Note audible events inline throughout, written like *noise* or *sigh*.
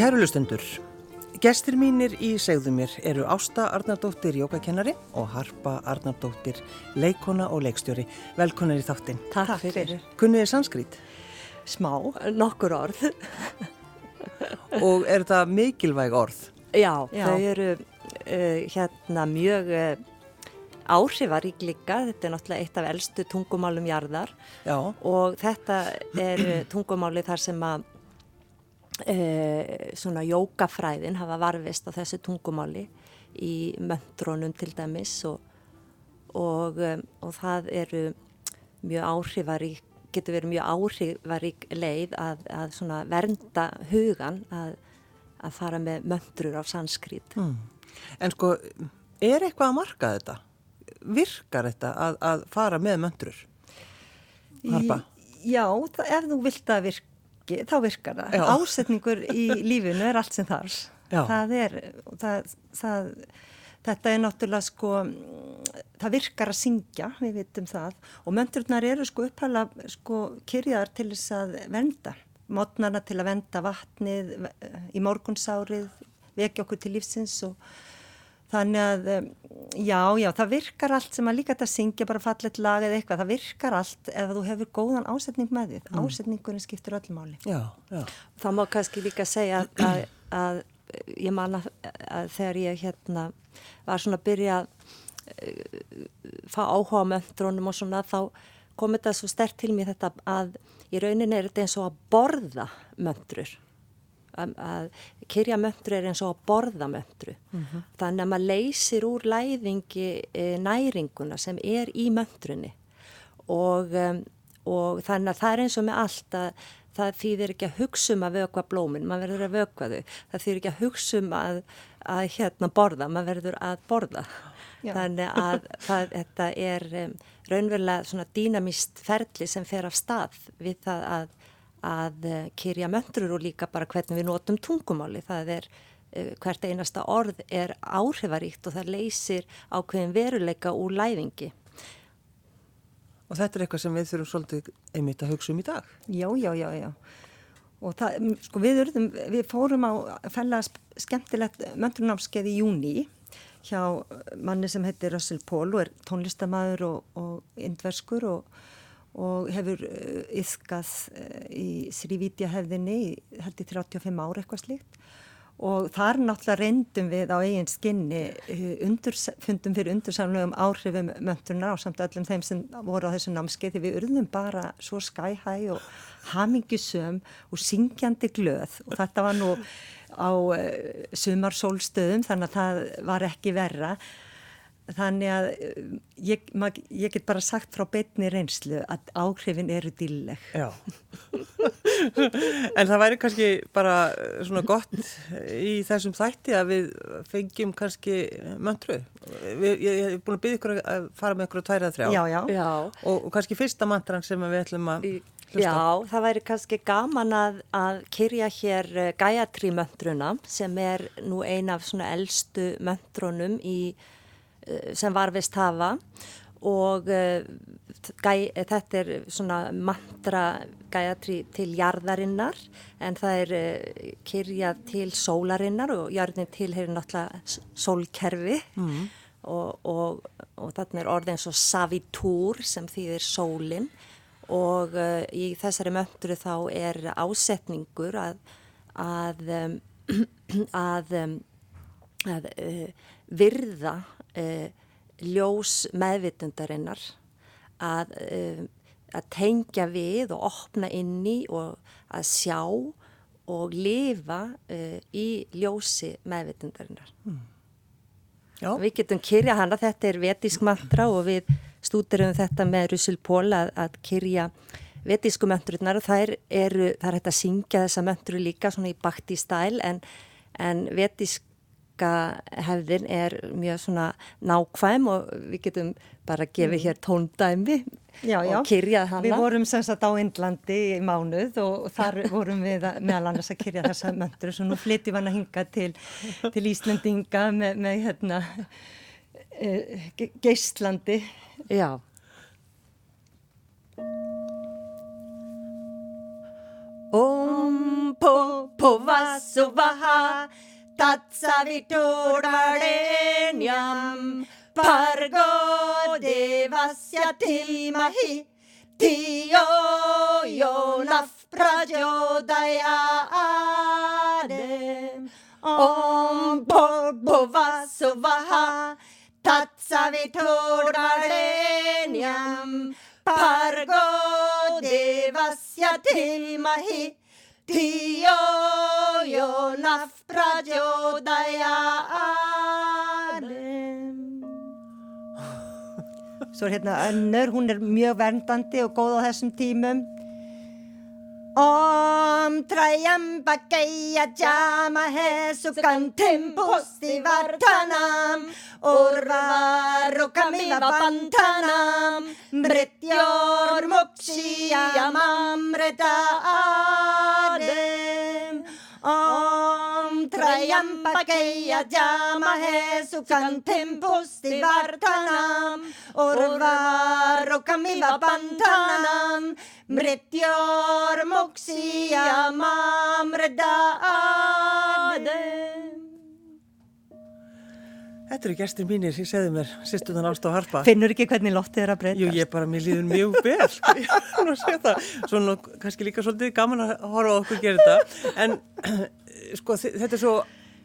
Kærulustundur, gestir mínir í segðu mér eru Ásta Arnardóttir jókakennari og Harpa Arnardóttir leikona og leikstjóri. Velkonar í þáttinn. Takk, Takk fyrir. Kunnið er sanskrit? Smá, nokkur orð. og er þetta mikilvæg orð? Já, Já. þau eru uh, hérna mjög uh, áhrifarík líka, þetta er náttúrulega eitt af eldstu tungumálum jarðar Já. og þetta er tungumáli þar sem að svona jókafræðin hafa varfist á þessu tungumáli í möndrónum til dæmis og, og, e, og það eru mjög áhrifarík, getur verið mjög áhrifarík leið að, að svona vernda hugan að, að fara með möndrur á sanskrít. Mm. En sko, er eitthvað að marka þetta? virkar þetta að, að fara með möndrur? Harpa? Já, það, ef þú vilt að virki, þá virkar það. Já. Ásetningur í *laughs* lífinu er allt sem þarf. Já. Það er, það, það, þetta er náttúrulega sko, það virkar að syngja, við vitum það, og möndurnar eru sko upphæla sko kyrjaðar til þess að venda. Mótnarna til að venda vatnið í morgunsárið, vekja okkur til lífsins og Þannig að, já, já, það virkar allt sem að líka þetta syngja bara fallet lag eða eitthvað, það virkar allt ef þú hefur góðan ásetning með þið. Mm. Ásetningurinn skiptir öllu máli. Já, já. Það má kannski líka segja að, að, að ég man að þegar ég hérna var svona að byrja að uh, fá áhuga á möndrónum og svona, þá kom þetta svo stert til mér þetta að í rauninni er þetta eins og að borða möndrur að, að kyrja möndru er eins og að borða möndru mm -hmm. þannig að maður leysir úr læðingi e, næringuna sem er í möndrunni og, um, og þannig að það er eins og með allt að það þýðir ekki að hugsa um að vökva blómin, maður verður að vökva þau það þýðir ekki að hugsa um að, að hérna borða, maður verður að borða Já. þannig að *laughs* það, þetta er um, raunverulega svona dýnamist ferli sem fer af stað við það að að eh, kyrja möndrur og líka bara hvernig við notum tungumáli. Það er uh, hvert einasta orð er áhrifaríkt og það leysir ákveðin veruleika úr læðingi. Og þetta er eitthvað sem við þurfum svolítið einmitt að hugsa um í dag? Já, já, já, já. Og það, sko, við, urðum, við fórum á fælla skemmtilegt möndrunámskeið í júni hjá manni sem heitir Russell Paul og er tónlistamæður og, og indverskur og og hefur yfkað uh, uh, í Srivítja hefðinni held í 35 ára eitthvað slíkt. Og þar náttúrulega reyndum við á eigin skinni uh, undur, fundum fyrir undursamlegum áhrifum möndurna og samt öllum þeim sem voru á þessu námskeið því við urðum bara svo skæhæ og hamingisum og syngjandi glöð. Og þetta var nú á sumarsólstöðum þannig að það var ekki verra Þannig að eh, ég, mað, ég get bara sagt frá betni reynslu að áhrifin eru dýrleg. Já, en það væri kannski bara eh, svona gott í þessum þætti að við fengjum kannski möndru. Ég hef búin að byggja ykkur að fara með ykkur að tværa þrjá. Já, já. já. Og, og kannski fyrsta mantran sem við ætlum að hlusta. Já, það væri kannski gaman að, að kyrja hér eh, Gayatri möndruna sem er nú eina af svona eldstu möndrunum í Eh, sem varfist hafa og uh, gæ, þetta er svona mantra gæjatri til jarðarinnar en það er uh, kyrjað til sólarinnar og jarðin tilherir náttúrulega sólkerfi mm. og, og, og þarna er orðin svo savitúr sem þýðir sólinn og uh, í þessari mönduru þá er ásetningur að að, um, *clears throat* að, um, að virða uh, ljós meðvitundarinnar að, uh, að tengja við og opna inn í og að sjá og lifa uh, í ljósi meðvitundarinnar. Mm. Við getum kyrja hana, þetta er vetísk mantra og við stúdirum þetta með Russell Pól að, að kyrja vetísku mantrunar og það er, það er hægt að syngja þessa mantru líka svona í bakti stæl en, en vetísk verkahefðin er mjög svona nákvæm og við getum bara að gefa mm. hér tóndæmi já, já. og kyrja hana. Við vorum sem sagt á Indlandi í mánuð og, og þar *laughs* vorum við að, meðal annars að kyrja þessa möndur og svo nú flytti við hann að hinga til, til Íslandinga með, með hérna, eh, ge Geistlandi. Já. Om po po va so va ha तत्सवितुर्वरेण्यं भर्गो देवस्य धीमहि धियो यो नः प्रचोदयात् ॐ भूर्भुवः सुवः तत्सवितुर्वरेण्यं भर्गो देवस्य धीमहि Tio Jonaf Radio Dajalem Svo er hérna önnur, hún er mjög verndandi og góð á þessum tímum. Om Trajamba Gaya Jama Hesukan Temposti Vartanam. Urvarukamiva Pantanam Mrityor Mokshiyamam Ritaar Om Trayambakaya Jamahe Sukantim Pusti Vartanam Urvarukamiva Pantanam Mrityor Mukshiyamamrita Adem Þetta eru gestir mínir, ég segði mér, sýstunan Ást og Harpa. Finnur ekki hvernig loftið er að breyta? Jú, ég bara, mér líður mjög vel, sko, *laughs* að. Svona kannski líka svolítið gaman að horfa okkur gera þetta. En *clears throat* sko, þetta er svo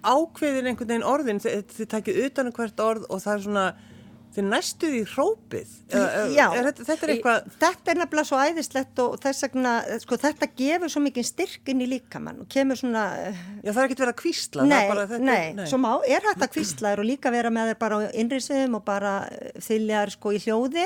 ákveðin einhvern veginn orðin, þið, þið takið utan um hvert orð og það er svona, þið næstuð í hrópið. Já. Er, þetta, er eitthvað, Þetta er nefnilega svo æðislegt og þess vegna, sko, þetta gefur svo mikið styrk inn í líkamann og kemur svona, eh, já það er ekkert verið að kvísla. nei, bara, þetta, nei, svo má, er hægt að kvíslaður og líka vera með þér bara á innriðsviðum og bara þyljar sko í hljóði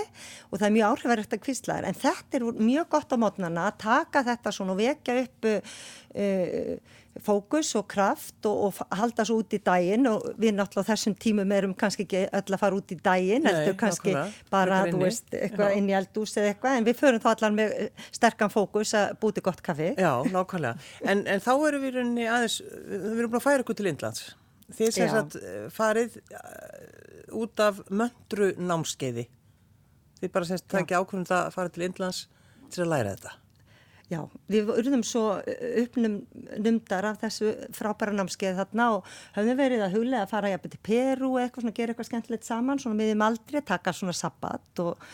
og það er mjög áhrifarægt að kvíslaður en þetta er mjög gott á mótnana að taka þetta svona og vekja upp uh, fókus og kraft og, og halda svo út í daginn og við náttúrulega þessum tímum erum kannski ekki öll að fara út í daginn, heldur kannski nákvæmlega. bara, Frekar þú veist, eitthvað inn í eldús eða eitthvað, en við förum þá allar með eh, sterkan fókus að búti gott kaffi. Já, nákvæmlega. En, en þá erum við í rauninni aðeins, við erum búin að færa ykkur til Indlands. Þið sem sagt eh, farið uh, út af möndru námskeiði. Þið bara semst takja ákvörðum það að fara til Indlands til að læra þetta. Já, við urðum svo uppnumdar af þessu frábæra námskeið þarna og höfðum verið að huglega að fara jafnveg til Peru eitthvað svona, gera eitthvað skemmtilegt saman, svona miðjum aldrei, taka svona sabbat og,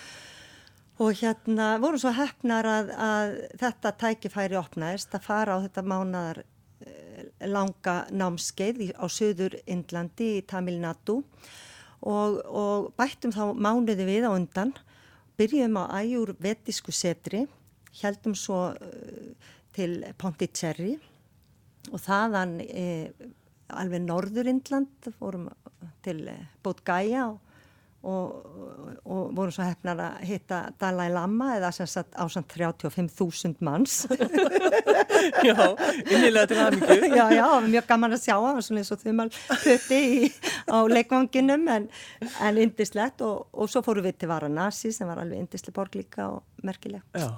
og hérna vorum svo hefnar að, að þetta tækifæri opnaðist að fara á þetta mánadar eh, langa námskeið á söður Indlandi í Tamil Nadu og, og bættum þá mánuði við á undan, byrjum á æjur vetisku setri, heldum svo uh, til Pondicherry og þaðan uh, alveg norður Indland, fórum til uh, Bodgaya og, og, og vorum svo hefnar að hitta Dalai Lama eða sem sagt á samt 35.000 manns. *laughs* Já, innilega til hamingju. já, já, það var mjög gaman að sjá hann, svona eins og þumal putti í, á leikvanginum en, en indislegt og, og svo fórum við til Varanasi sem var alveg indisleg borg líka og merkileg. Já.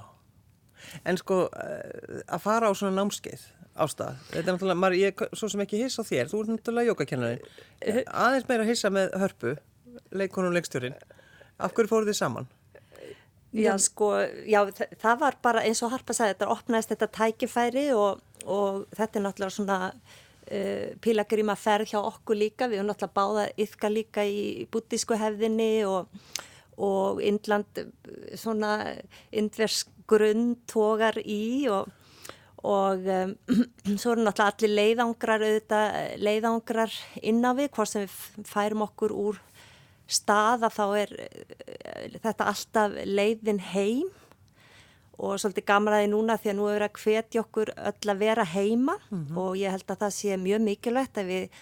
En sko, eh, að fara á svona námskeið ástað, þetta er náttúrulega, maður, ég er svo sem ekki hiss á þér, þú ert náttúrulega jókakennari, aðeins meira hissa með hörpu, leikonum leikstjórin. Af hverju fóruð þið saman? Já, sko, já, þa- það var bara eins og Harpa sagði, þetta opnaðist þetta tækifæri og, og þetta er náttúrulega svona uh, pílagríma ferð hjá okkur líka, við erum náttúrulega báða yfka líka í bútísku hefðinni og, og Indland eh, svona indversk grunn tógar í og, og um, *clears throat* svo eru náttúrulega allir leiðangrar auðvitað, leiðangrar inn á við, hvort sem við færum okkur úr staða þá er eh, þetta alltaf leiðin heim. Og svolítið gamraði núna því að nú er að hvetja okkur öll að vera heima. Og ég held að það sé mjög mikilvægt að við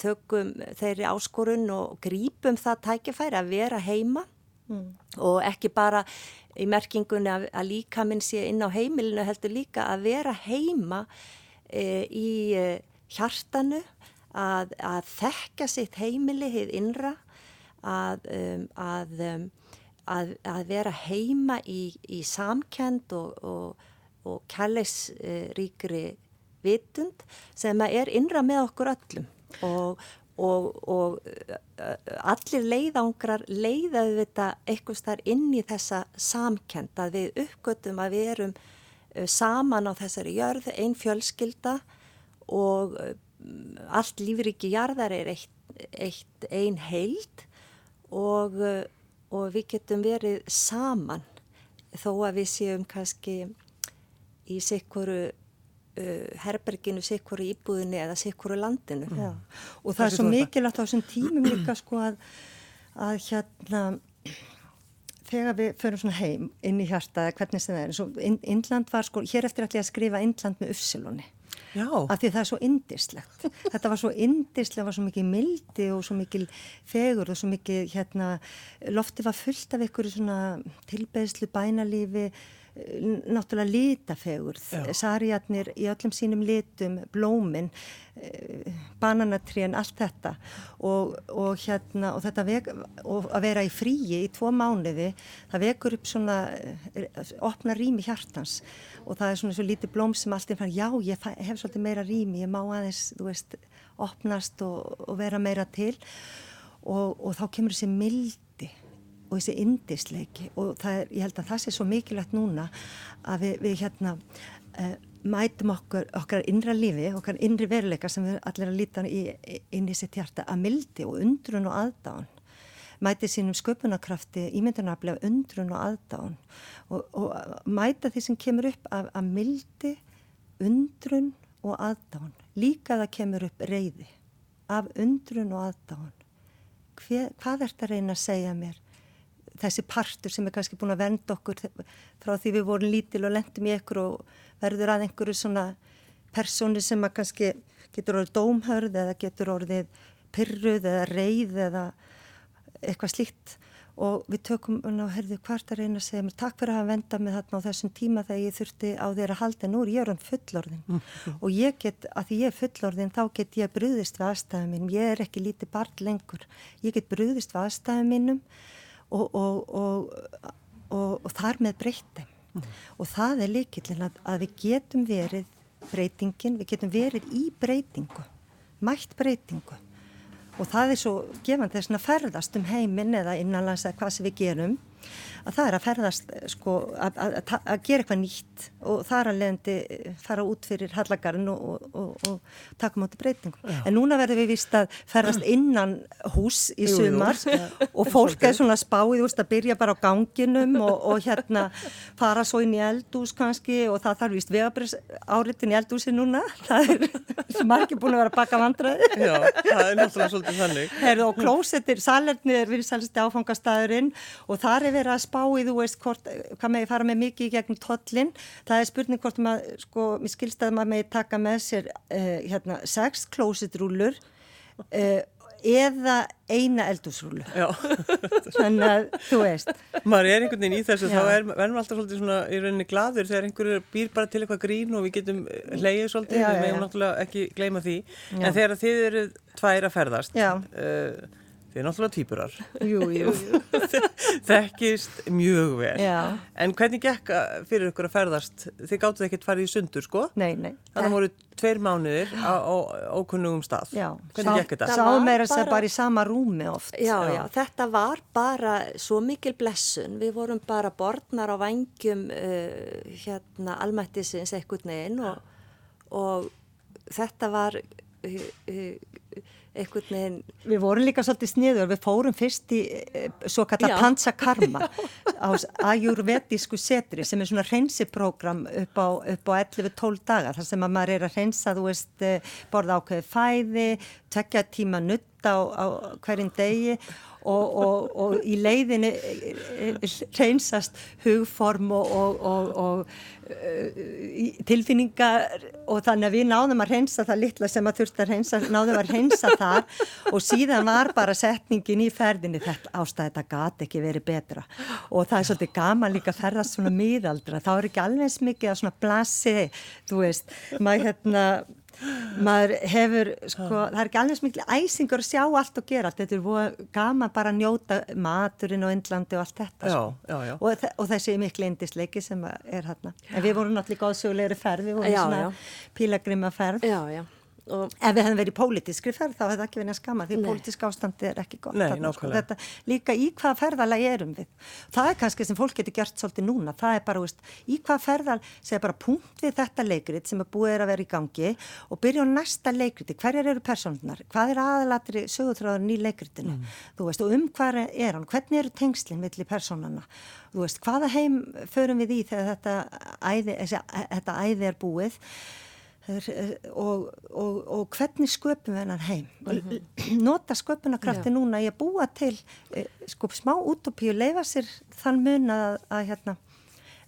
tökum þeirri áskorun og grípum það tækifæri að vera heima og ekki bara í merkingunni að, að líka minn sé inn á heimilinu heldur líka að vera heima e, í e, hjartanu að, að þekka sitt heimili hið innra að, um, að, um, að, vera heima í, í samkend og, og, og kærleisríkri vitund sem er innra með okkur öllum. Og, og, og uh, allir leiðangrar leiðaðu þetta eitthvað starf inn í þessa samkend að við uppgötum að við erum uh, saman á þessari jörð, einn fjölskylda og um, allt lífriki jarðar er eitt, eitt ein heild og, og við getum verið saman þó að við séum kannski í sikkuru uh, herberginu, sikkuru íbúðinu eða sikkuru landinu. Já. Og það er svo mikilvægt á þessum tímum líka sko að, að hérna þegar við förum svona heim inn í hjarta hvernig sem það er, svo Indland var sko, hér eftir ætla ég að skrifa Indland með Ufsilóni Já. af því það er svo indislegt þetta var svo indislega, var svo mikið mildi og svo mikið fegur og svo mikið hérna, lofti var fullt af ykkur svona tilbeðslu bænalífi náttúrulega litafegur sarjarnir í öllum sínum litum blómin eh, bananatrén, allt þetta. Og, og hérna og þetta vek, og að vera í fríi í tvo mánuði, það vekur upp svona eh, opna rými hjartans. Og það er svona svo lítið blóm sem alltaf fann, já ég hef svolítið meira rými ég má aðeins, þú veist, opnast og, vera meira til. Og, og þá kemur þessi mildi og þessi indisleiki og er, ég held að það sé svo mikilvægt núna að við, við hérna uh, mætum okkur, okkar innra lífi, okkar innri veruleika sem við allir að líta í, inn í sitt hjarta að mildi og undrun og aðdán mæti sínum sköpunarkrafti ímyndunarfli af undrun og aðdán og, og mæta því sem kemur upp af, af mildi, undrun og aðdán líka það kemur upp reyði af undrun og Hver, hvað ert að reyna að segja mér þessi partur sem er kannski búin að venda okkur frá því við vorum lítil og lendum í ekkur og verður að einhverju svona persóni sem að kannski getur orðið dómhörð eða getur orðið pyrruð eða reyð eða eitthvað slíkt. Og við tökum og herðu hvart að reyna að segja mér takk fyrir að hafa vendað mig þarna á þessum tíma þegar ég þurfti á þér að halda. Nú ég er um fullorðin. Mm. -hmm. og ég get, að því ég er fullorðin þá get ég brúðist við aðstæðum mínum, ég er ekki lítið barn lengur, ég get brúðist við aðstæðum mínum og, og, og, og þar með breytum. Mm. Og það er líkillin að, að við getum verið breytingin, við getum verið í breytingu, mætt breytingu. Og það er svo gefandi þess að ferðast um heiminn eða innanlands eða hvað sem við gerum að það er að ferðast sko að, að, að gera eitthvað nýtt og þar að leðandi fara út fyrir hallagarinn og, og, og, og taka mátu breytingum. Já. En núna verður við vist að ferðast innan hús í jú, sumar jú, ja. og fólk er svona spáið úrst að byrja bara á ganginum og hérna fara svo inn í eldús kannski og það þarf vist vegabrís áritin í eldúsi núna. Það er *laughs* margir búin að vera að baka vandraði. Já, það er náttúrulega svolítið þannig. Herðu og klósettir, salernið er virðið sælsti áfangastæðurinn og þar er verið að spá í þú veist hvort, hvað með fara með mikið í gegnum tollin, það er spurning hvort maður, sko, mér skilst að maður með taka með sér uh, hérna sex klósitrúlur uh, eða eina eldúsrúlu *laughs* þannig að þú veist. Maður er einhvern veginn í þessu Já. þá er, verðum við alltaf svolítið svona í rauninni gladur þegar einhverju býr bara til eitthvað grín og við getum leiðið svolítið, við meðum náttúrulega ekki gleyma því, Já. en þegar þið eru tvær að ferðast uh, Þið er náttúrulega týpurar. Jú, jú, jú. *laughs* Þekkist mjög vel. Já. En hvernig gekk fyrir ykkur að ferðast? Þið gáttuð ekkert farið í sundur, sko? Nei, nei. Þannig voru tveir mánuðir á ókunnugum stað. Já. Hvernig gekk þetta? Sáum meira sér bara í sama rúmi oft. Já, já, já, þetta var bara svo mikil blessun. Við vorum bara borðnar á vangjum uh, hérna almættisins ekkert neginn og, og þetta var... Uh, einhvern veginn... Við vorum líka svolítið sniður, við fórum fyrst í eh, svo kallar Pansakarma *laughs* á ajurvedísku setri sem er svona hreinsiprógram upp á, á 11-12 daga þar sem að maður er að hreinsa, þú veist, eh, borða ákveði fæði, tekja tíma nutta á, á hverjum degi og, og, og í leiðinni reynsast hugform og, og uh, tilfinningar og þannig að við náðum að reynsa það litla sem að þurfti að reynsa, náðum að reynsa þar og síðan var bara setningin í ferðinni þetta ástæði þetta gati ekki verið betra. Og það er svolítið gaman líka að ferðast svona miðaldra, þá er ekki alveg smikið að svona blasi, þú veist maður hérna maður hefur, sko, það er ekki alveg smikli æsingur að sjá allt og gera allt. Þetta er gaman bara að njóta maturinn og innlandi og allt þetta já, já, já. Og, og þessi miklu indisleiki sem er hérna, en við vorum náttúrulega góðsögulegri ferð, við vorum svona pílagrima ferð Já, já, Og, Ef við hefðum verið í pólitískri ferð þá hefði það ekki verið að skama því pólitísk ástandi er ekki gott. Nei, þarna, sko. Þetta, líka í hvaða ferðalagi erum við. Það er kannski sem fólk getur gert svolítið núna. Það er bara, veist, í hvaða ferðal segja bara punkt við þetta leikrit sem er búið er að vera í gangi og byrja á næsta leikriti. Hverjar eru personunar? Hvað er aðalatri sögutráðurinn í leikritinu? Þú veist, og um hvað er hann? Hvernig eru tengslinn milli personana? Þú veist, hvaða heim förum við í þegar þetta æði, þessi, þetta æði er, og, og, og hvernig sköpum við hennar heim og nota sköpunarkrafti Já. núna í að búa til eh, sko smá útopíu, leifa sér þann mun að, að hérna,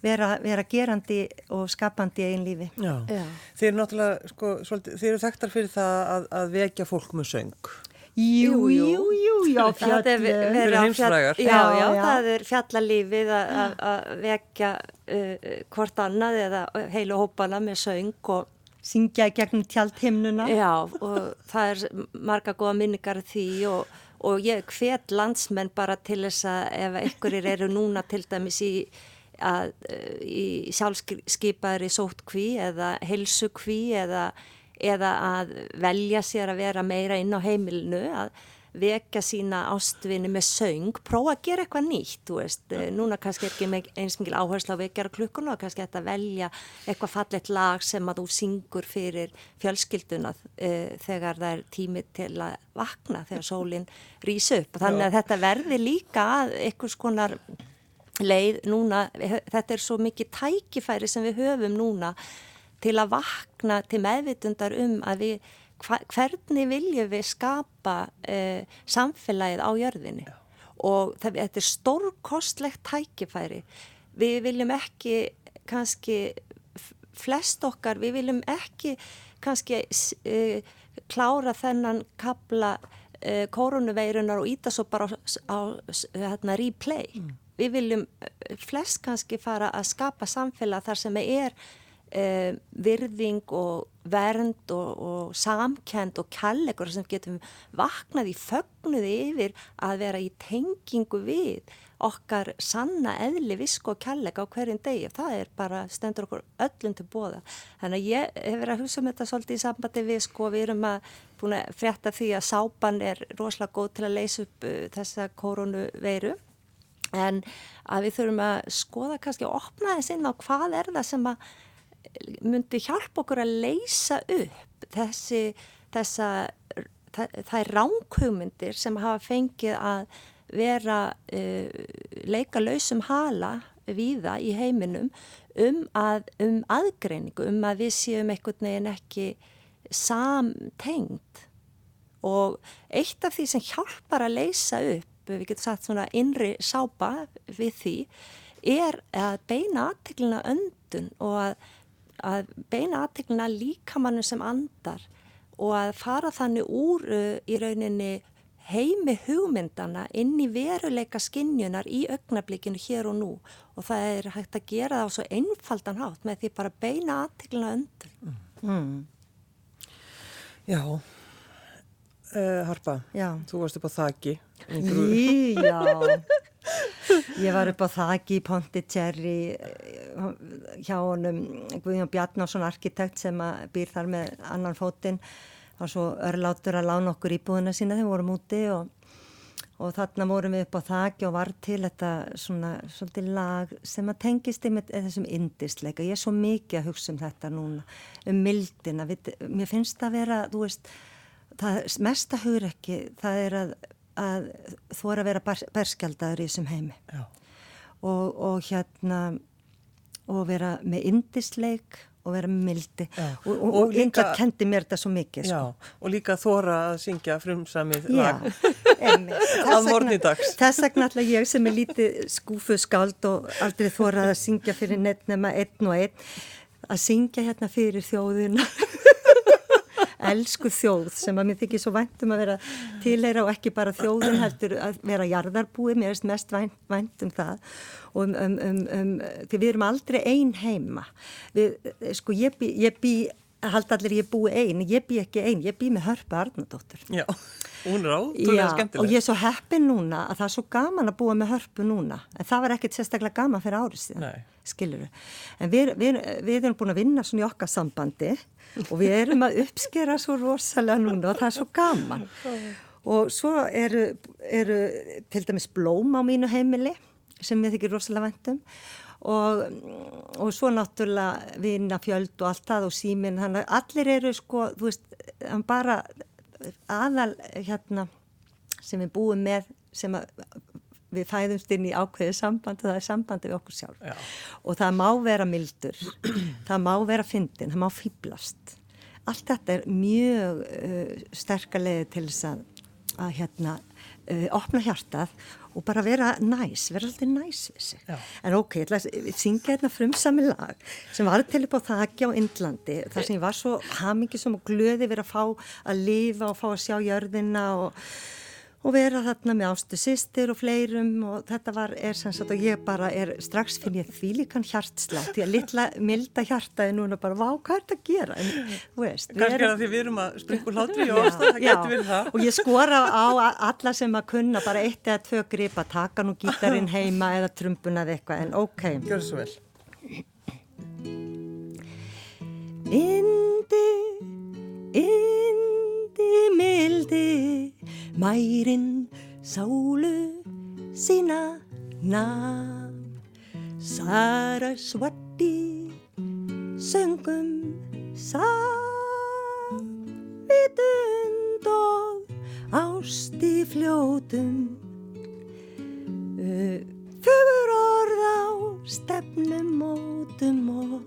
vera, vera gerandi og skapandi í einn lífi Já. Já. Þið eru náttúrulega, sko, svolítið, þið eru þekktar fyrir það að, að vekja fólk með söng. Jú, jú. jú, já, það er verið heimsfrægar. fjall- Já, já, það er fjallalífið að- að að vekja uh, hvort annað eða heilu hópana með söng og syngja gegnum tjaldhimnuna. Já, og það er marga góða minningar því og, og ég hvet landsmenn bara til þess að ef einhverjir eru núna til dæmis í, að, í sjálfskeipaðri sótkví eða helsukví eða, eða að velja sér að vera meira inn á heimilinu að vekja sína ástvinni með söng, prófa að gera eitthvað nýtt, þú veist, Eh, núna kannski ekki eins mikil áherslu á vekjara klukkuna og kannski þetta velja eitthvað fallet lag sem að þú syngur fyrir fjölskylduna uh, þegar það er tími til að vakna þegar sólinn rýs upp. Og þannig að þetta verði líka að einhvers konar leið núna, þetta er svo mikið tækifæri sem við höfum núna til að vakna til meðvitundar um að við hva, hvernig viljum við skapa uh, samfélagið á jörðinni? Og það, þetta er stórkostlegt tækifæri. Við viljum ekki kannski flest okkar, við viljum ekki kannski uh, klára þennan kabla uh, koronaveirunar og íta svo bara á, á hérna, replay. Við viljum eh, flest kannski fara að skapa samfélag þar sem er uh, virðing og vernd og, og samkend og kærleikur sem getum vaknað í fögnuði yfir að vera í tengingu við okkar sanna eðli visk og kærleika á hverjum degi. Það er bara stendur okkur öllum til bóða. Þannig að ég hef verið að hugsa um þetta svolítið í sambandi við sko við erum að búin að frétta því að sápan er rosalega góð til að leysa upp uh, þessa koronaveiru en að við þurfum að skoða kannski að opna þess inn á hvað er það sem að myndi hjálpa okkur að leysa upp þessi, þessa, það, það er ránkhugmyndir sem hafa fengið að vera uh, leika lausum hala víða í heiminum um, að, um aðgreiningu, um að við séum einhvern veginn ekki samtengt og eitt af því sem hjálpar að leysa upp, við getum sagt svona innri sápa við því, er að beina aðteglina öndun og að, að beina aðteglina líkamannu sem andar og að fara þannig úr uh, í rauninni heimi hugmyndana inn í veruleika skinnjunar í augnablikinu hér og nú og það er hægt að gera það á svo einfaldan hátt með því bara beina aðteglina öndun. mm. Já. Uh, Harpa, Já. þú varst upp á þakki. Í já, *laughs* ég var upp á þaki í Pondicherry eh, hjá honum Guðjón Bjarnarsson arkitekt sem býr þar með annan fótinn og svo örlátur að lána okkur íbúðuna sína þegar við vorum úti og, og þarna vorum við upp á þaki og var til þetta svona svolítið lag sem að tengist í þessum indisleika. Ég er svo mikið að hugsa um þetta núna, um mildina. Við, mér finnst það að vera, þú veist, það mesta hugur ekki, það er að, að er að vera ber, berskjaldadur í þessum heimi Já. og, og hérna og vera með indisleik og vera með mildi Já. og, og, Og Inga kendi mér þetta svo mikið Já, sko. og líka þóra að syngja frumsamið Já, lag. *laughs* Að morgni dags. Þess vegna alltaf ég sem er lítið skúfu skáld og aldrei þórað að syngja fyrir neitt nema einn og einn að syngja hérna fyrir þjóðina elsku þjóð sem að mér þykir svo vænt um að vera tilheyra og ekki bara þjóðin heldur að vera jarðarbúi, mér erst mest vænt, vænt um það og um, um, um, um því við erum aldrei ein heima. Við, sko ég bý, ég bý halda allir ég búi ein, ég bý ekki ein, ég bý með hörpa Arnardóttur Já, Hún er átrúlega skemmtileg. og ég er svo heppin núna að það er svo gaman að búa með hörpu núna. En það var ekkert sérstaklega gaman fyrir árið síðan, skilur við. En við, við, við erum búin að vinna svona í okkar sambandi og við erum að uppskera svo rosalega núna og það er svo gaman. Og svo eru, eru til dæmis blóm á mínu heimili sem við þykir rosalega vendum og, og svo náttúrulega vinna fjöld og allt það og að allir eru sko, þú veist, bara aðal hérna sem við búum með sem að við fæðumst inn í ákveðið samband og það er sambandi við okkur sjálf. Já. og það má vera mildur það má vera fyndin, það má fýblast allt þetta er mjög uh, sterkaleði til þess að, að hérna uh, opna hjartað og bara vera næs, vera alltaf næs við sig. Já. En ok, ég ætla að syngja hérna frumsami lag sem var til upp á þakja á Indlandi, þar sem ég var svo hamingisum og glöði verið að fá að lifa og fá að sjá jörðina og, og vera þarna með ástu sýstir og fleirum og þetta var, er sem sagt og ég bara er, strax finn ég því líkan hjartslátt, því að litla milda hjartaði núna bara, vá, hvað er þetta að gera? En, veist, við Kannski er það því við erum að springa hlátri og það getur verið það. og ég skora á alla sem að kunna bara eitt eða tvö grip að taka nú gítarinn heima eða trumbuna eða eitthvað, en ok. Gjör svo vel. Indi, indi mildi, mærin sálu sína nam. Sarasvati söngum samvitund og ást í fljótum. Uh, Fögur orð á stefnum mótum og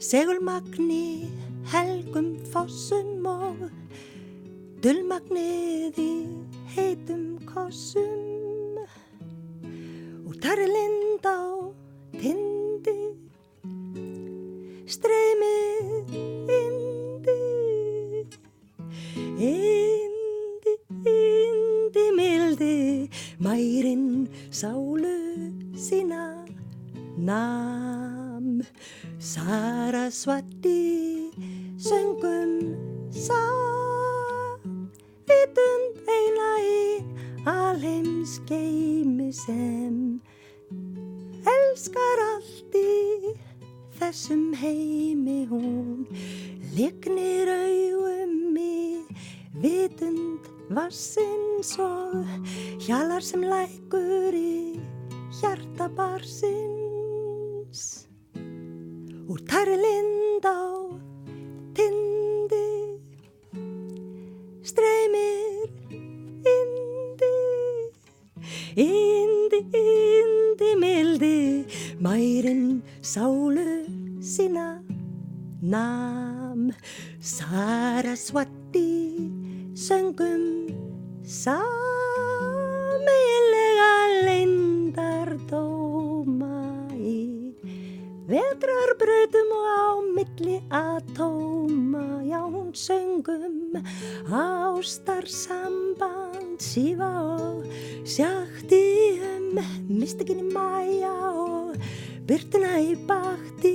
Segulmagni, helgum fossum og Dullmagnið í heitum kossum Úr tarri lind á tindi. Streymið indi Indi, indi mildi Mærin sálu sína nam. Sarasvati söngum Vitund eina í alheims geimi sem elskar allt í þessum heimi. Hún lignir augum í vitund vassins og hjalar sem lækur í hjarta barsins úr tæri lind á indi mildi mærin sálu sína nam. Sarasvati söngum sameilega leyndardóma í vetrarbröðum og á milli atóma. Já hún söngum ástarsamband sífa og sjátti um mystikinni mæja og byrtuna í bakti.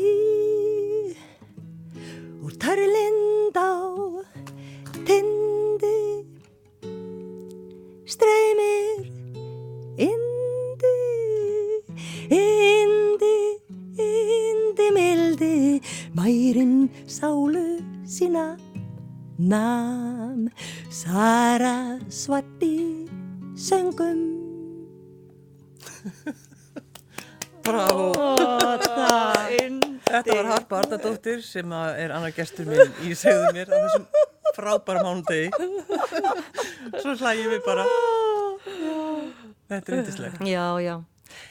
Úr tæri lind á tindi streymir indi indi, indi mildi. Mærin sálu sína nam Bravo. Þetta var Harpa Ardadóttir sem er annar gestur minn í segðu mér á þessum frábæra mánudegi. Svo hlægjum við bara. Þetta er yndislegt. Já, já.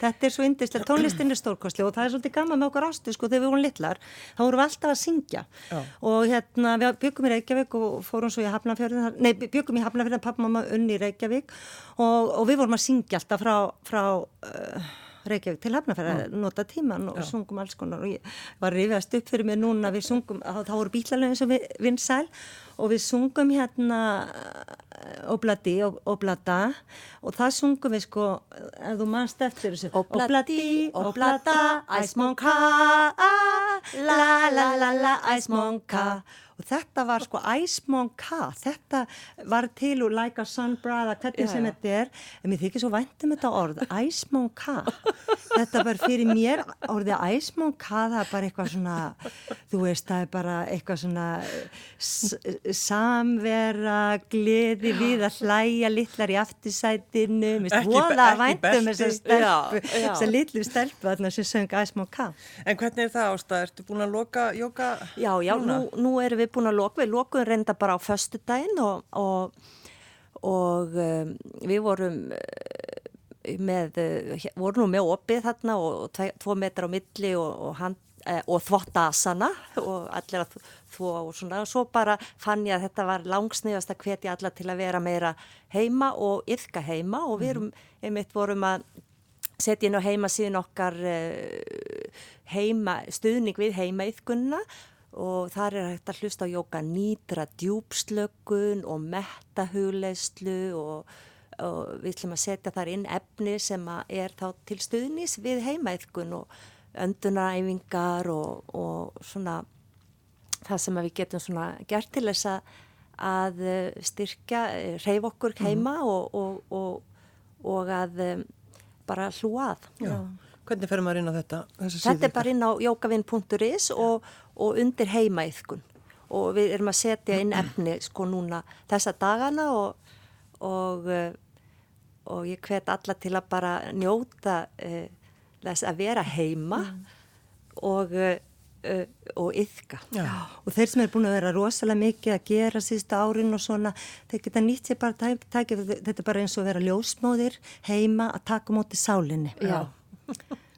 Þetta er svo yndislega, tónlistin er stórkostli og það er svolítið gaman með okkur ástu sko þegar við vorum litlar, þá vorum við alltaf að syngja Já. og hérna við byggum í Reykjavík og fórum svo í Hafnarfjörðin, þar- nei byggum í og mamma unni í Reykjavík og, og við vorum að syngja alltaf frá, frá uh, Reykjavík til Hafnarfjörðin, nota tíman og sungum alls konar. Og ég var rifjast upp fyrir mér núna, við sungum, þá, þá voru bílalögin sem við vinsæl og við sungum hérna Obladi Oblada og það sungum við sko ef þú manst eftir þessu. Obladi, Oblada, æsmonka la la la la æsmonka og þetta var sko Æsmón K þetta var til úr Like a Sun Brother hvernig Já, sem já. þetta er. En mér þykir svo væntum þetta orð Æsmón K þetta var fyrir mér orðið Æsmón K það er bara eitthvað svona þú veist það er bara eitthvað svona samvera gleði við að hlæja litlar í aftursætinu voða ekki væntum já. þessar litlu stelpu þarna sem söng Æsmón K En hvernig er það ástæð? Ertu búin að loka jóka? Já, já, nú, nú erum við búin að loka, við lokuðum reynda bara á föstudaginn og, og, og um, við vorum uh, með, hér- vorum nú með opið þarna og, tvo metrar á milli og, og, hand, eh, og þvottasana og allir að þvó og svona. Og svo bara fann ég að þetta var langsniðast að hvetja alla til að vera meira heima og yfka heima. Og við erum, einmitt vorum að setja inn á heimasíðin okkar uh, heima, stuðning við heimaiðkunna og þar er hægt að hlusta á jóka nýtra djúpslökun og mettahugleyslu og, og við ætlum að setja þar inn efni sem er þá til stuðnis við heimaiðkun og öndunaræfingar og, og svona það sem að við getum svona gert til þess að, að eh, styrkja, reyf okkur heima og, og, og, og að um, bara hlúa að. Já. Hvernig fer maður inn á þetta? Þetta er bara inn á jókavinn.is og, og undir heimaýðkun og við erum að setja inn efni sko núna þessa dagana og, og, eh, og ég hvet alla til að bara njóta uh, þess að vera heima og, uh, og yðka. Já. og þeir sem er búin að vera rosalega mikið að gera síðsta árin og svona þeir geta nýtt sér bara tæk, tæk, þetta er bara eins og að vera ljósmóðir heima að taka móti sálinni Já. *laughs*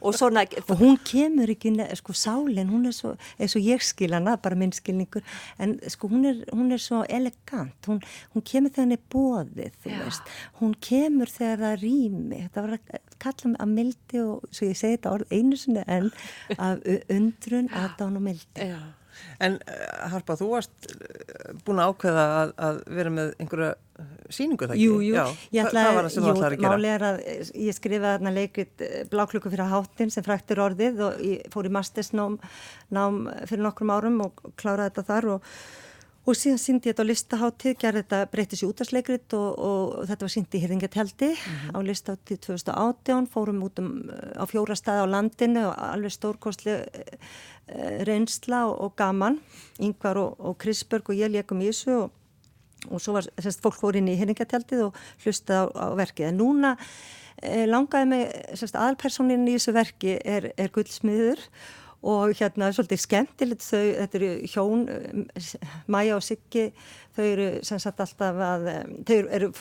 og svona og hún kemur ekki, sko sálin hún er svo, eins og ég skil hana bara minn skilningur, en sko hún er, hún er svo elegant, hún, hún kemur þegar henni bóðið, þú Já. veist. Hún kemur þegar það rými. Þetta var að kalla mig að mildi og svo ég segi þetta orð einu sinni en *laughs* af undrun, aðdán og mildi. Já. En uh, Harpa, þú varst uh, búin að ákveða að, að vera með einhverja uh, sýningu það ekki? Jú, jú, Já. ég ætlaði, gera? máli er að eh, ég skrifaði þarna leikrit Bláklukku fyrir háttin sem fræktur orðið og ég fór í mastersnám nám fyrir nokkrum árum og kláraði þetta þar og, og síðan síndi ég þetta á listaháttíð, gerði þetta breyttis í útastleikrit og, og, þetta var síndi í Hyrðingatjaldi á listaháttíð 2018, fórum út um eh, á fjóra staði á landinu og alveg stórkostli reynsla og, og gaman, Yngvar og, og Krisberg og ég leikum í þessu og og svo var semst, fólk fór inn í hyrningatjaldið og hlustaði á, á verkið. En núna eh, langaði mig, semst, aðalpersonin í þessu verki er, er gullsmiður og hérna svolítið skemmtilegt þau, þetta eru hjón, eh, Maja og Siggi, þau eru sem sagt alltaf að, eh, þau eru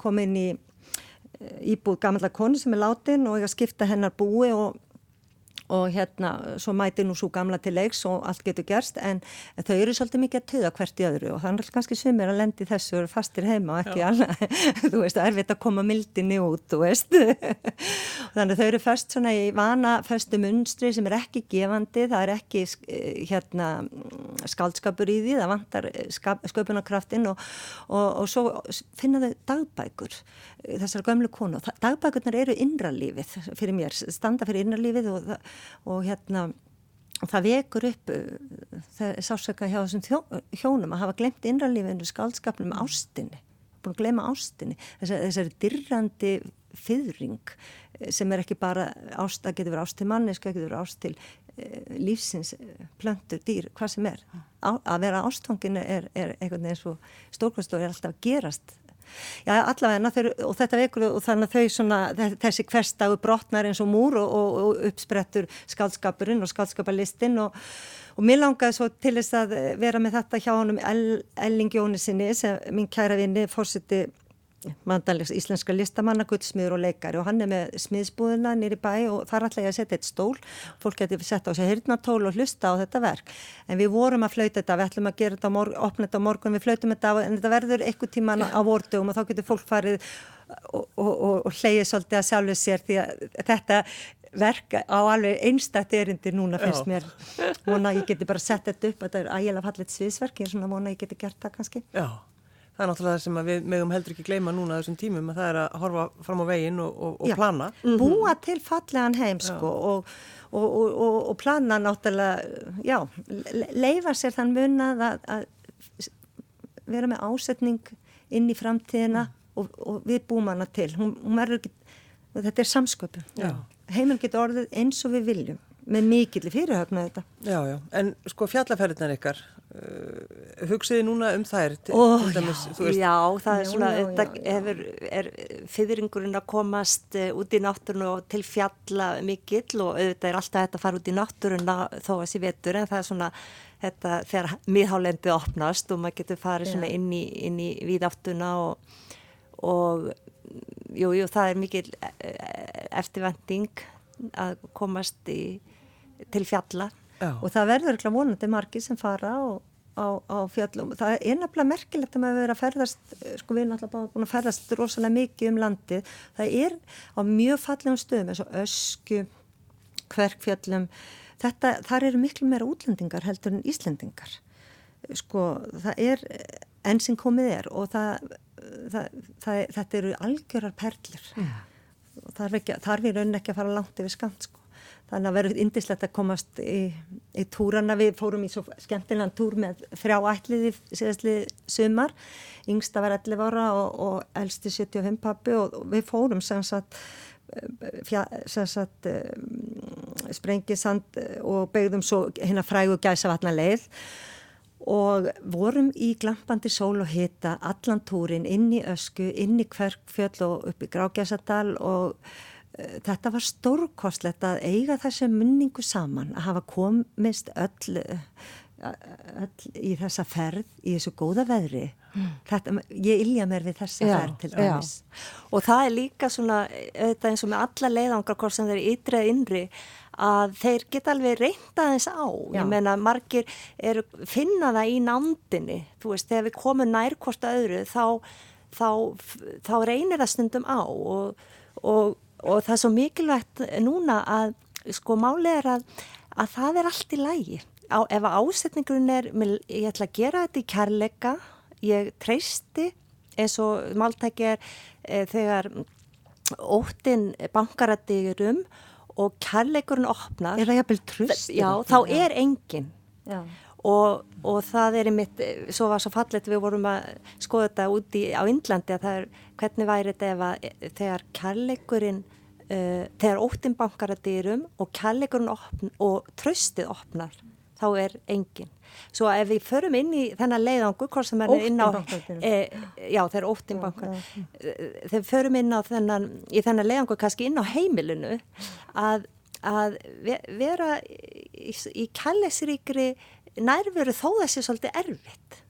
komin í eh, íbúð gamla konu sem er látin og ég að skipta hennar búi og og hérna, svo mæti nú svo gamla til leiks og allt getur gerst en, þau eru svolítið mikið að töða hvert í öðru og þannig er kannski sumir að lendi þessu og eru fastir heima og ekki alveg, *laughs* þú veist, erfitt að koma mildinni út, þú veist. *laughs* Þannig þau eru först svona í vana föstu munstri sem er ekki gefandi það er ekki eh, hérna skaldskapur í því, það vantar skap, sköpunarkraftin og, og, og svo finna þau dagbækur eh, þessar gömlu konu, dagbækurnar eru innralífið fyrir mér, standa fyrir innralífið og það og hérna og það vekur upp er sásöka hjá þessum þjó, hjónum að hafa glemt innralífinu skaldskapnum ástinni, búin að glema ástinni. Þessari, þessari dirrandi fyrring sem er ekki bara ást, það getur verið ást til manneska, það getur verið ást til e, lífsins, plöntur, dýr, hvað sem er. Á, að vera ástfangin er, er einhvern veginn svo stórkvæmstóri er alltaf gerast Já, allavega, þau, og þetta vekur og þannig að þau svona, þessi hverstagu brotnar eins og múr og, og, og uppsprettur skaldskapurinn og skaldskapalistinn og, og mér langaði svo til þess að vera með þetta hjá honum Elling Jóni sinni, sem mín kæra vinni, fórsiti mandalegs íslenska listamanna, guldsmiður og leikari og hann er með smiðsbúðina nýri bæ og þar ætla ég að setja eitt stól. Fólk getur sett á sig hirtnatól og hlusta á þetta verk. En við vorum að flauta þetta við ætlum að gera þetta, opna þetta á morgun við flautum þetta en þetta verður eitthvað tíman á vordugum og þá getur fólk farið og, og, og, og hleyið svolítið að sjálfu sér því að þetta verk á alveg einstakt erindi núna finnst mér. Vona ég geti bara sett þetta upp þetta er ægilega fallet sviðsverk ég er svona vona ég geti gert það kannski. Já, Það er náttúrulega það sem við megum heldur ekki gleyma núna þessum tímum að það er að horfa fram á veginn og, og, og plana. búa til fallegan heim sko og, og, og, og, og plana náttúrulega, já, le- leifa sér þann munað að, að vera með ásetning inn í framtíðina og, og við búum hana til. Hún, hún verður ekki, þetta er samsköpun. Já. Heiminn getur orðið eins og við viljum með mikill fyrirhöfna þetta. Já, já, en sko fjallaferðinar ykkar, uh, hugsiði núna um þær, til, Ó, þú veist, Já, það er Já, svona, já, þetta já, já. hefur, er fyrringurinn að komast uh, út í náttúrunu og til fjalla mikill og auðvitað er alltaf þetta að fara út í náttúruna þó að sé vetur en það er svona þetta þegar miðhálendið opnast og maður getur farið svona inn í, inn í víðáttuna og, og jú, jú, það er mikil eh, eftirvending að komast í, til fjalla. já, og það verður ekki vonandi margir sem fara og, á, á fjöllum. Það er nefnilega merkilegt að maður verið að ferðast, eh, sko við erum alltaf búin að ferðast rosalega mikið um landið. Það er á mjög fallegum stöðum eins og ösku, kverkfjöllum. Þetta, þar eru miklu meira útlendingar heldur en Íslendingar. Sko það er enn sem komið er og það, það, það, þetta eru algjörar. Og þarf, ekki, þarf í raunin ekki að fara langt yfir skamt sko. Þannig að verður indislegt að komast í, í túrana. Við fórum í svo skemmtilegan túr með þrjá ætliði síðastlið sumar. Yngsta var 11 ára og, og elsti 75 pappi og, og við fórum sem sagt, eh, fjá, sem sagt um, sprengisand og beigðum svo hérna frægu gæsa vatna leið og vorum í glampandi sól og hita allan túrin inn í ösku, inn í kverkfjöll og upp í Grágæsadal og þetta var stórkostlegt að eiga þessu munningu saman, að hafa komist öll, öll í þessa ferð, í þessu góða veðri. Þetta, ég ilja mér við þessa ferð til dæmis. Og það er líka svona, auðvitað eins og með alla leiðangar, hvort sem þeir eru ytri eða innri, að þeir geta alveg reynda þess á. Já. Ég meina, margir eru, finna það í nándinni. Þú veist, þegar við komum nær hvort öðru, þá, þá, þá reynir það stundum á og, og, og það er svo mikilvægt núna að, sko, málið er að, að það er allt í lægi. Á, ef ásetningurinn er, ég ætla að gera þetta í kærleika, ég treysti eins og máltæki er e, þegar óttin bankaradýrum og kærleikurinn opnar, Er það jafnvel tröst? já, þá er enginn og, og það er einmitt, svo var svo fallet við vorum að skoða þetta úti á Indlandi að það er, hvernig væri þetta ef að þegar kærleikurinn uh, þegar óttin bankar að dýrum og kærleikurinn opn, og tröstið opnar, þá er enginn. Svo ef við förum inn í þennan leiðangu, hvort sem er Óttinn inn á dyrum. e, já, þegar óttin bankar þegar við förum inn á þennan í þennan leiðangu kannski inn á heimilinu að, að ve- vera í, í kærleisríkri nærveru þó þessi svolítið erfitt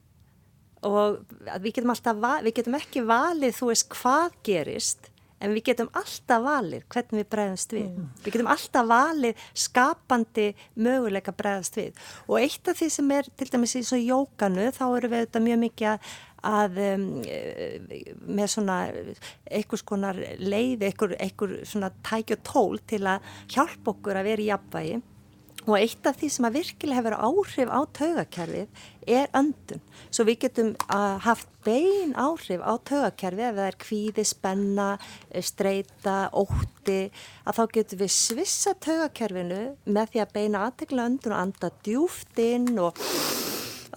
og við getum alltaf við getum ekki valið þú veist hvað gerist en við getum alltaf valið hvernig við bregðumst við. Við getum alltaf valið skapandi möguleika bregðast við. Og eitt af því sem er til dæmis í svo jókanu þá eru við auðvitað mjög mikið að að um, eh, með svona einhvers konar leið, einhver, einhver svona tæki og tól til að hjálpa okkur að vera í jafnvægi og eitt af því sem að virkilega hefur áhrif á taugakerfið er öndun. Svo við getum uh, haft bein áhrif á taugakerfið ef það er kvíði, spenna, eh, streita, ótti, að þá getum við svissa taugakerfinu með því að beina aðtekla öndun og anda djúft inn og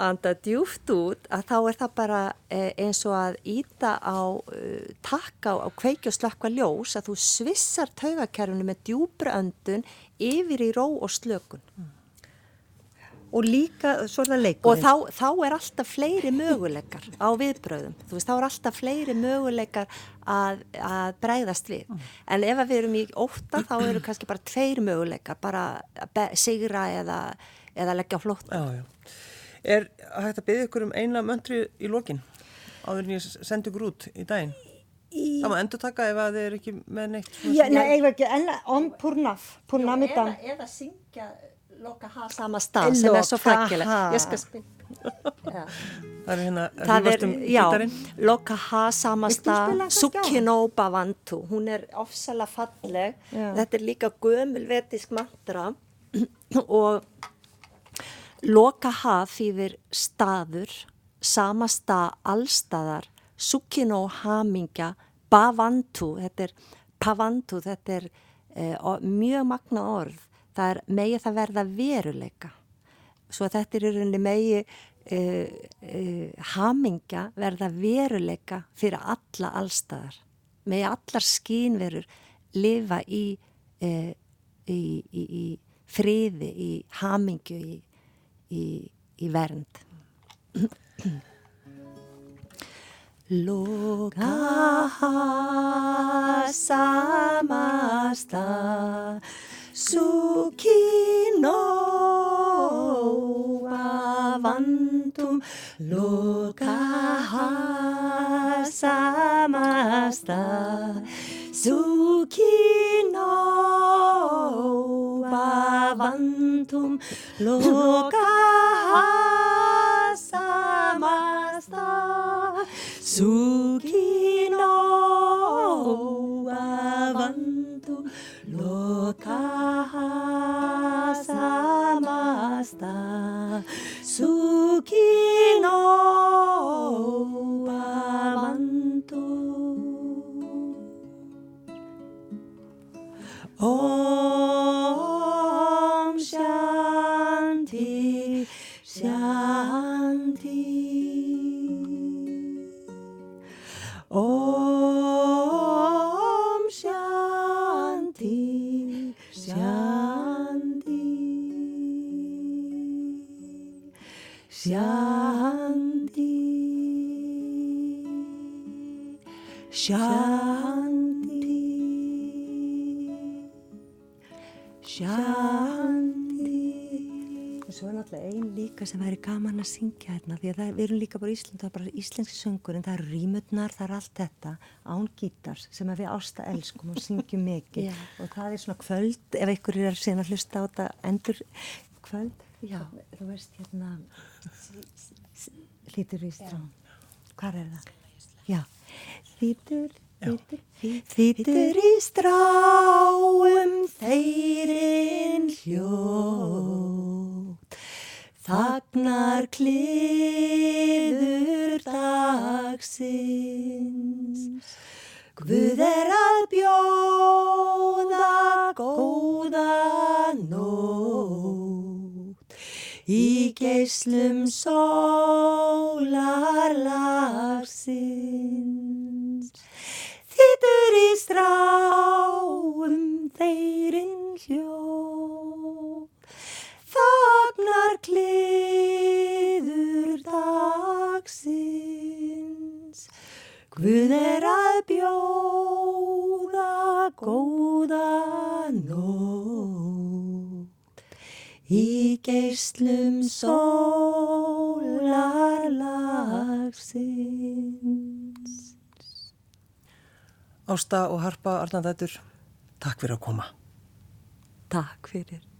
anda djúft út að þá er það bara eh, eins og að íta á uh, takka á kveiki og slökkva ljós að þú svissar taugakerfinu með djúbra öndun yfir í ró og slökun. Og líka, svo er það og þá, þá er alltaf fleiri möguleikar á viðbröðum, þú veist, þá er alltaf fleiri möguleikar að, að bregðast við, en ef við erum í ótta þá eru kannski bara tveir möguleikar, bara sigra eða, eða leggja á flótt Já, já. Er hægt að byggja ykkur um eina möndri í lokin áður en ég sendi ykkur út í daginn? Í- Það má endur taka ef að þið eru ekki með neitt. Já, nei, við ekki, en om purnaf, purnamidam. eða, eða syngja loka ha sama stað sem er svo frækilegt ég skal spila Já. Það er hérna er, rífast um já, gítarinn. loka ha sama stað eitthvað Sukino Bavantu hún er ofsalega falleg Já. þetta er líka gömul vetisk mantra *clears throat* og loka ha þýðir staður sama stað allstaðar Sukino hamingja, bavantu, þetta er pavantu, þetta er uh, mjög magna orð. Það er megi það verða veruleika. Svo þetta er í rauninni megi uh, uh, hamingja verða veruleika fyrir alla allstæðar. Megi allar skínverur lifa í, í, í, í friði, í hamingju, í vernd. Loka samasta Sukino avantum Loka samasta Sukino avantum Loka samasta Sukino avantu lokaha samasta Om Shanti Shanti. Om Shanti Shanti. Shanti. Shanti líka sem væri gaman að syngja hérna því að það, við erum líka bara í Ísland það er bara íslenski söngur en það eru rýmutnar það er allt þetta án gítars sem við ásta elskum og syngjum mikið. *laughs* Já. og það er svona kvöld ef einhver er síðan að hlusta á þetta endur kvöld. Já. þú veist hérna hlítur í strán hvað er það? Já, hlítur Þýtur, þýtur í stráum þeirinn hljótt, þagnar kliður dagsins. Guð er að bjóða góða nótt, í geislum sólarlagsins. Þittur í stráum þeirinn hljó, þagnar kliður dagsins. Guð er að bjóða góða nótt, í geislum sólarlagsins. Ásta og Harpa Arnandættur, takk fyrir að koma. Takk fyrir.